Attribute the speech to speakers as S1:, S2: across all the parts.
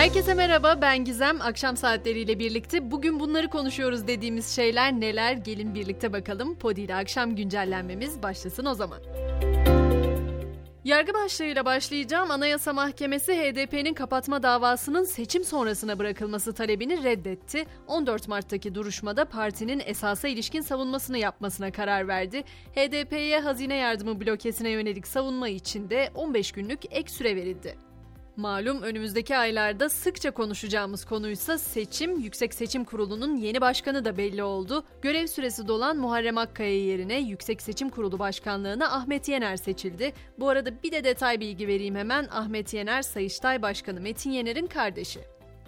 S1: Herkese merhaba ben Gizem. Akşam saatleriyle birlikte bugün bunları konuşuyoruz dediğimiz şeyler neler gelin birlikte bakalım. Podi ile akşam güncellenmemiz başlasın o zaman. Yargı başlığıyla başlayacağım. Anayasa Mahkemesi HDP'nin kapatma davasının seçim sonrasına bırakılması talebini reddetti. 14 Mart'taki duruşmada partinin esasa ilişkin savunmasını yapmasına karar verdi. HDP'ye hazine yardımı blokesine yönelik savunma için de 15 günlük ek süre verildi. Malum önümüzdeki aylarda sıkça konuşacağımız konuysa seçim. Yüksek Seçim Kurulu'nun yeni başkanı da belli oldu. Görev süresi dolan Muharrem Akkaya yerine Yüksek Seçim Kurulu Başkanlığına Ahmet Yener seçildi. Bu arada bir de detay bilgi vereyim hemen. Ahmet Yener, Sayıştay Başkanı Metin Yener'in kardeşi.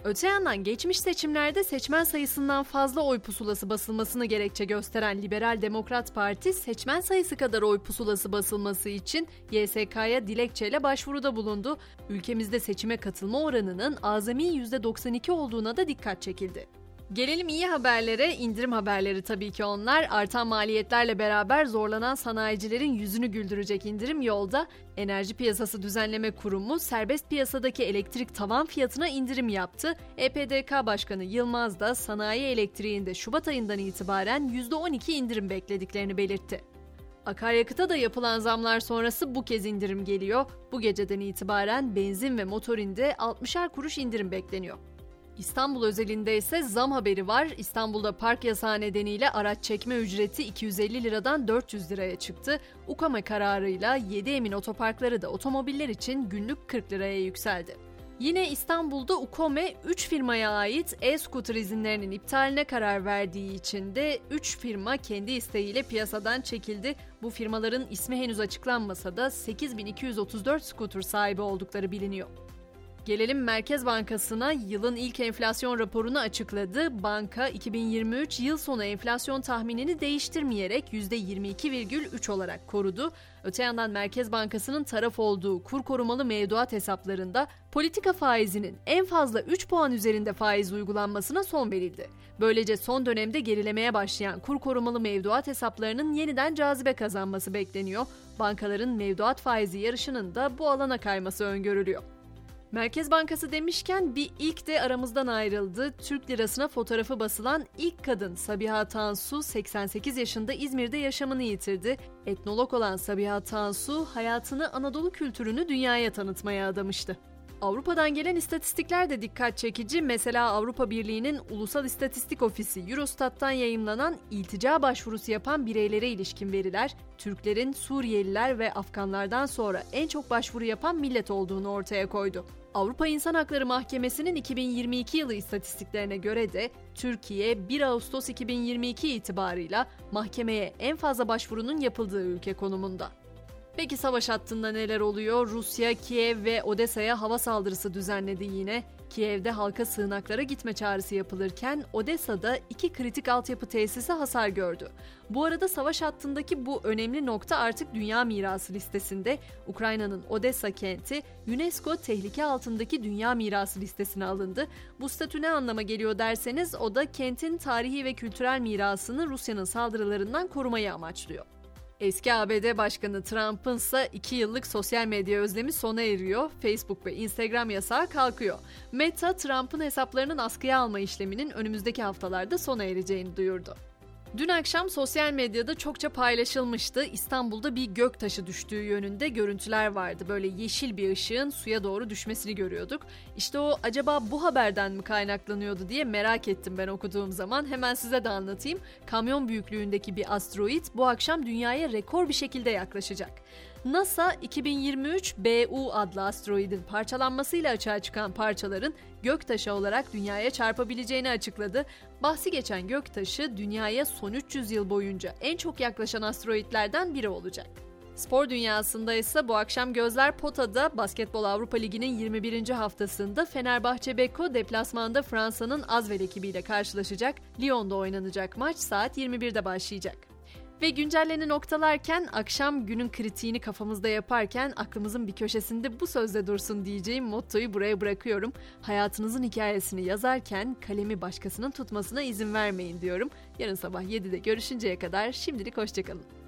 S1: Öte yandan geçmiş seçimlerde seçmen sayısından fazla oy pusulası basılmasını gerekçe gösteren Liberal Demokrat Parti seçmen sayısı kadar oy pusulası basılması için YSK'ya dilekçeyle başvuruda bulundu. Ülkemizde seçime katılma oranının azami %92 olduğuna da dikkat çekildi. Gelelim iyi haberlere, indirim haberleri tabii ki onlar. Artan maliyetlerle beraber zorlanan sanayicilerin yüzünü güldürecek indirim yolda. Enerji Piyasası Düzenleme Kurumu serbest piyasadaki elektrik tavan fiyatına indirim yaptı. EPDK Başkanı Yılmaz da sanayi elektriğinde Şubat ayından itibaren %12 indirim beklediklerini belirtti. Akaryakıta da yapılan zamlar sonrası bu kez indirim geliyor. Bu geceden itibaren benzin ve motorinde 60'ar kuruş indirim bekleniyor. İstanbul özelinde ise zam haberi var. İstanbul'da park yasağı nedeniyle araç çekme ücreti 250 liradan 400 liraya çıktı. UKAME kararıyla 7 Emin otoparkları da otomobiller için günlük 40 liraya yükseldi. Yine İstanbul'da UKOME 3 firmaya ait e-scooter izinlerinin iptaline karar verdiği için de 3 firma kendi isteğiyle piyasadan çekildi. Bu firmaların ismi henüz açıklanmasa da 8234 scooter sahibi oldukları biliniyor. Gelelim Merkez Bankası'na yılın ilk enflasyon raporunu açıkladı. Banka 2023 yıl sonu enflasyon tahminini değiştirmeyerek %22,3 olarak korudu. Öte yandan Merkez Bankası'nın taraf olduğu kur korumalı mevduat hesaplarında politika faizinin en fazla 3 puan üzerinde faiz uygulanmasına son verildi. Böylece son dönemde gerilemeye başlayan kur korumalı mevduat hesaplarının yeniden cazibe kazanması bekleniyor. Bankaların mevduat faizi yarışının da bu alana kayması öngörülüyor. Merkez Bankası demişken bir ilk de aramızdan ayrıldı. Türk lirasına fotoğrafı basılan ilk kadın Sabiha Tansu 88 yaşında İzmir'de yaşamını yitirdi. Etnolog olan Sabiha Tansu hayatını Anadolu kültürünü dünyaya tanıtmaya adamıştı. Avrupa'dan gelen istatistikler de dikkat çekici. Mesela Avrupa Birliği'nin Ulusal İstatistik Ofisi Eurostat'tan yayımlanan iltica başvurusu yapan bireylere ilişkin veriler, Türklerin Suriyeliler ve Afganlardan sonra en çok başvuru yapan millet olduğunu ortaya koydu. Avrupa İnsan Hakları Mahkemesi'nin 2022 yılı istatistiklerine göre de Türkiye 1 Ağustos 2022 itibarıyla mahkemeye en fazla başvurunun yapıldığı ülke konumunda. Peki savaş hattında neler oluyor? Rusya, Kiev ve Odessa'ya hava saldırısı düzenledi yine. Kiev'de halka sığınaklara gitme çağrısı yapılırken Odessa'da iki kritik altyapı tesisi hasar gördü. Bu arada savaş hattındaki bu önemli nokta artık Dünya Mirası listesinde. Ukrayna'nın Odessa kenti UNESCO tehlike altındaki Dünya Mirası listesine alındı. Bu statü ne anlama geliyor derseniz o da kentin tarihi ve kültürel mirasını Rusya'nın saldırılarından korumayı amaçlıyor. Eski ABD Başkanı Trump'ın ise 2 yıllık sosyal medya özlemi sona eriyor. Facebook ve Instagram yasağı kalkıyor. Meta, Trump'ın hesaplarının askıya alma işleminin önümüzdeki haftalarda sona ereceğini duyurdu. Dün akşam sosyal medyada çokça paylaşılmıştı. İstanbul'da bir gök taşı düştüğü yönünde görüntüler vardı. Böyle yeşil bir ışığın suya doğru düşmesini görüyorduk. İşte o acaba bu haberden mi kaynaklanıyordu diye merak ettim ben okuduğum zaman. Hemen size de anlatayım. Kamyon büyüklüğündeki bir asteroid bu akşam dünyaya rekor bir şekilde yaklaşacak. NASA 2023 BU adlı asteroidin parçalanmasıyla açığa çıkan parçaların göktaşı olarak dünyaya çarpabileceğini açıkladı. Bahsi geçen göktaşı dünyaya son 300 yıl boyunca en çok yaklaşan asteroidlerden biri olacak. Spor dünyasında ise bu akşam gözler potada Basketbol Avrupa Ligi'nin 21. haftasında Fenerbahçe Beko deplasmanda Fransa'nın Azvel ekibiyle karşılaşacak. Lyon'da oynanacak maç saat 21'de başlayacak. Ve güncelleni noktalarken akşam günün kritiğini kafamızda yaparken aklımızın bir köşesinde bu sözde dursun diyeceğim mottoyu buraya bırakıyorum. Hayatınızın hikayesini yazarken kalemi başkasının tutmasına izin vermeyin diyorum. Yarın sabah 7'de görüşünceye kadar şimdilik hoşçakalın.